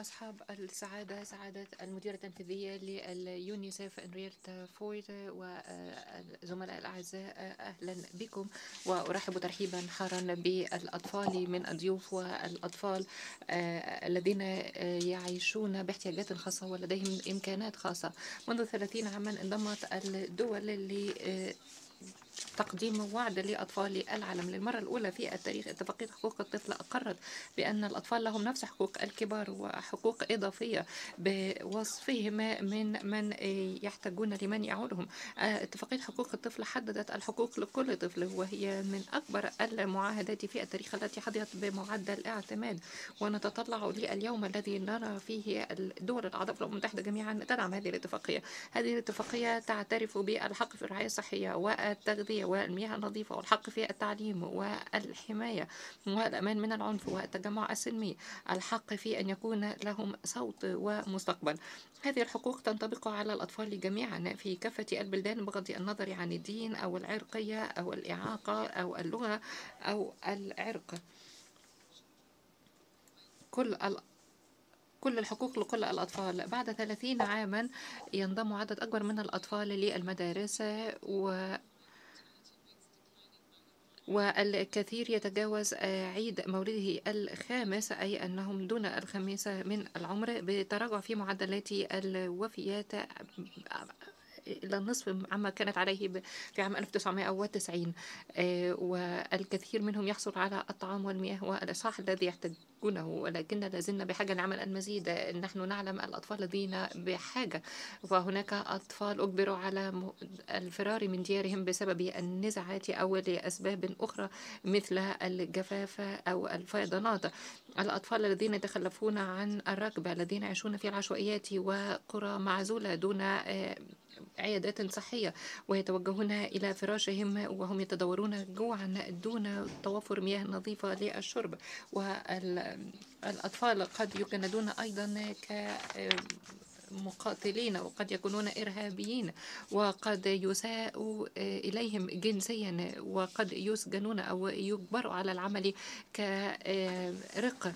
أصحاب السعادة سعادة المديرة التنفيذية لليونيسيف هنرييتا فور والزملاء الأعزاء أهلا بكم. وأرحب ترحيبا حارا بالأطفال من الضيوف والأطفال الذين يعيشون باحتياجات خاصة ولديهم إمكانات خاصة. منذ 30 عاما انضمت الدول لتقديم وعد لأطفال العالم للمرة الأولى في التاريخ اتفاقية حقوق الطفل. أقرت بأن الأطفال لهم نفس حقوق الكبار وحقوق إضافية بوصفهم من من يحتاجون لمن يعولهم اتفاقية حقوق الطفل حددت الحقوق لكل طفل وهي من أكبر المعاهدات في التاريخ التي حظيت بمعدل اعتماد ونتطلع لليوم الذي نرى فيه الدول الأعضاء في الأمم المتحدة جميعا تدعم هذه الاتفاقية. هذه الاتفاقية تعترف بالحق في الرعاية الصحية والتغذية والمياه النظيفة والحق في التعليم والحماية والأمان من العنف والتجمع السلمي الحق في أن يكون لهم صوت ومستقبل. هذه الحقوق تنطبق على الأطفال جميعا في كافة البلدان بغض النظر عن الدين أو العرقية أو الإعاقة أو اللغة أو العرق. كل كل الحقوق لكل الأطفال. بعد 30 عاما ينضم عدد أكبر من الأطفال للمدارس و والكثير يتجاوز عيد مولده الخامس أي أنهم دون الخامسة من العمر بتراجع في معدلات الوفيات إلى النصف عما كانت عليه في عام 1990 والكثير منهم يحصل على الطعام والمياه والإصحاح الذي يحتاجونه ولكن لازلنا بحاجة لعمل المزيد. نحن نعلم الأطفال الذين بحاجة وهناك أطفال أجبروا على الفرار من ديارهم بسبب النزاعات أو لأسباب أخرى مثل الجفاف أو الفيضانات. الأطفال الذين يتخلفون عن الركبة الذين يعيشون في العشوائيات وقرى معزولة دون عيادات صحية ويتوجهون إلى فراشهم وهم يتدورون جوعا دون توفر مياه نظيفة للشرب. والأطفال قد يجندون أيضا ك مقاتلين وقد يكونون إرهابيين وقد يساء إليهم جنسيا وقد يسجنون أو يجبروا على العمل كرق.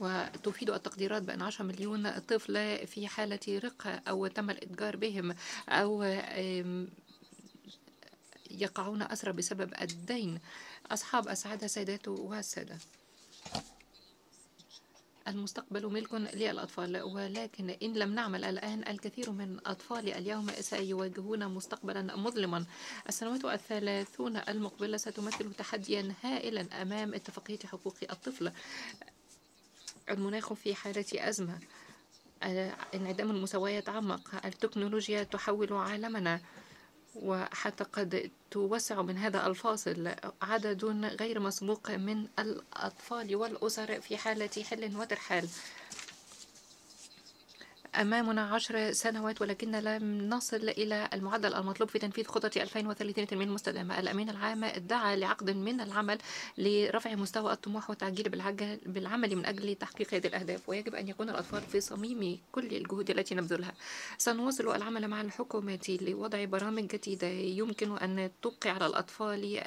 وتفيد التقديرات بأن 10 مليون طفل في حالة رقة أو تم الإتجار بهم أو يقعون أسرى بسبب الدين. أصحاب السعادة سيدات والسادة المستقبل ملك للأطفال ولكن إن لم نعمل الآن الكثير من أطفال اليوم سيواجهون مستقبلا مظلما. السنوات الثلاثون المقبلة ستمثل تحديا هائلا أمام اتفاقية حقوق الطفل. المناخ في حالة أزمة. انعدام المساواة يتعمق التكنولوجيا تحول عالمنا. وحتى قد توسع من هذا الفاصل عدد غير مسبوق من الأطفال والأسر في حالة حل وترحال. أمامنا عشر سنوات ولكن لم نصل إلى المعدل المطلوب في تنفيذ خطة 2030 التنمية المستدامة الأمين العام ادعى لعقد من العمل لرفع مستوى الطموح والتعجيل بالعمل من أجل تحقيق هذه الأهداف ويجب أن يكون الأطفال في صميم كل الجهود التي نبذلها. سنواصل العمل مع الحكومات لوضع برامج جديدة يمكن أن تبقي على الأطفال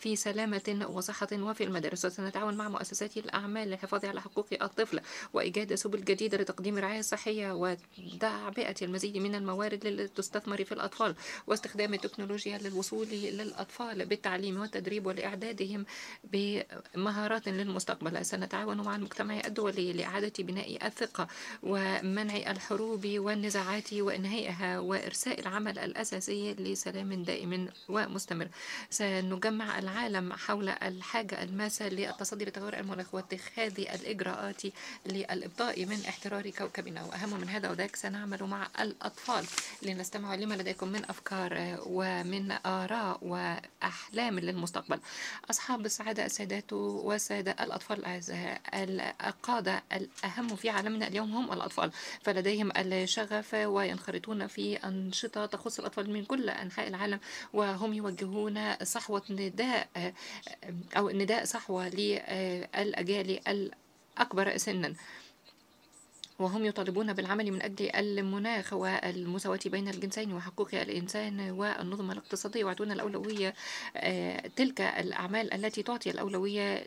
في سلامة وصحة وفي المدارس. وسنتعاون مع مؤسسات الأعمال للحفاظ على حقوق الطفل وإيجاد سبل جديدة لتقديم رعاية صحية وتعبئة المزيد من الموارد لتستثمر في الأطفال واستخدام التكنولوجيا للوصول للأطفال بالتعليم والتدريب ولإعدادهم بمهارات للمستقبل. سنتعاون مع المجتمع الدولي لإعادة بناء الثقة ومنع الحروب والنزاعات وإنهائها وإرساء العمل الأساسي لسلام دائم ومستمر. سنجمع العالم حول الحاجة الماسة للتصدي لتغير المناخ واتخاذ الإجراءات للإبطاء من احترار كوكبنا. وأهم من هذا وذاك سنعمل مع الأطفال لنستمع لما لديكم من أفكار ومن آراء وأحلام للمستقبل. أصحاب السعادة السادات والسادة الأطفال الأعزاء القادة الأهم في عالمنا اليوم هم الأطفال. فلديهم الشغف وينخرطون في أنشطة تخص الأطفال من كل أنحاء العالم وهم يوجهون صحوة نداء أو نداء صحوة للأجيال الأكبر سنا. وهم يطالبون بالعمل من أجل المناخ والمساواة بين الجنسين وحقوق الإنسان والنظم الاقتصادية ويعطون الأولوية تلك الأعمال التي تعطي الأولوية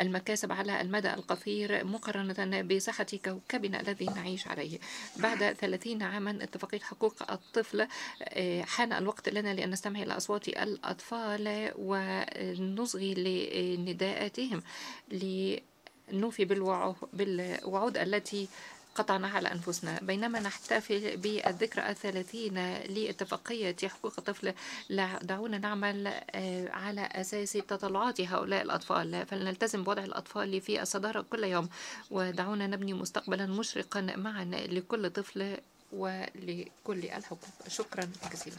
للمكاسب على المدى القصير مقارنة بصحة كوكبنا الذي نعيش عليه. بعد 30 عاما اتفاقية حقوق الطفل حان الوقت لنا لأن نستمع إلى أصوات الأطفال ونصغي لنداءاتهم. لنوفي بالوعود التي قطعناها على أنفسنا. بينما نحتفل بالذكرى الثلاثين لاتفاقية حقوق الطفل دعونا نعمل على أساس تطلعات هؤلاء الأطفال. فلنلتزم بوضع الأطفال في الصدارة كل يوم ودعونا نبني مستقبلا مشرقا معا لكل طفل ولكل الحقوق. شكرا جزيلا.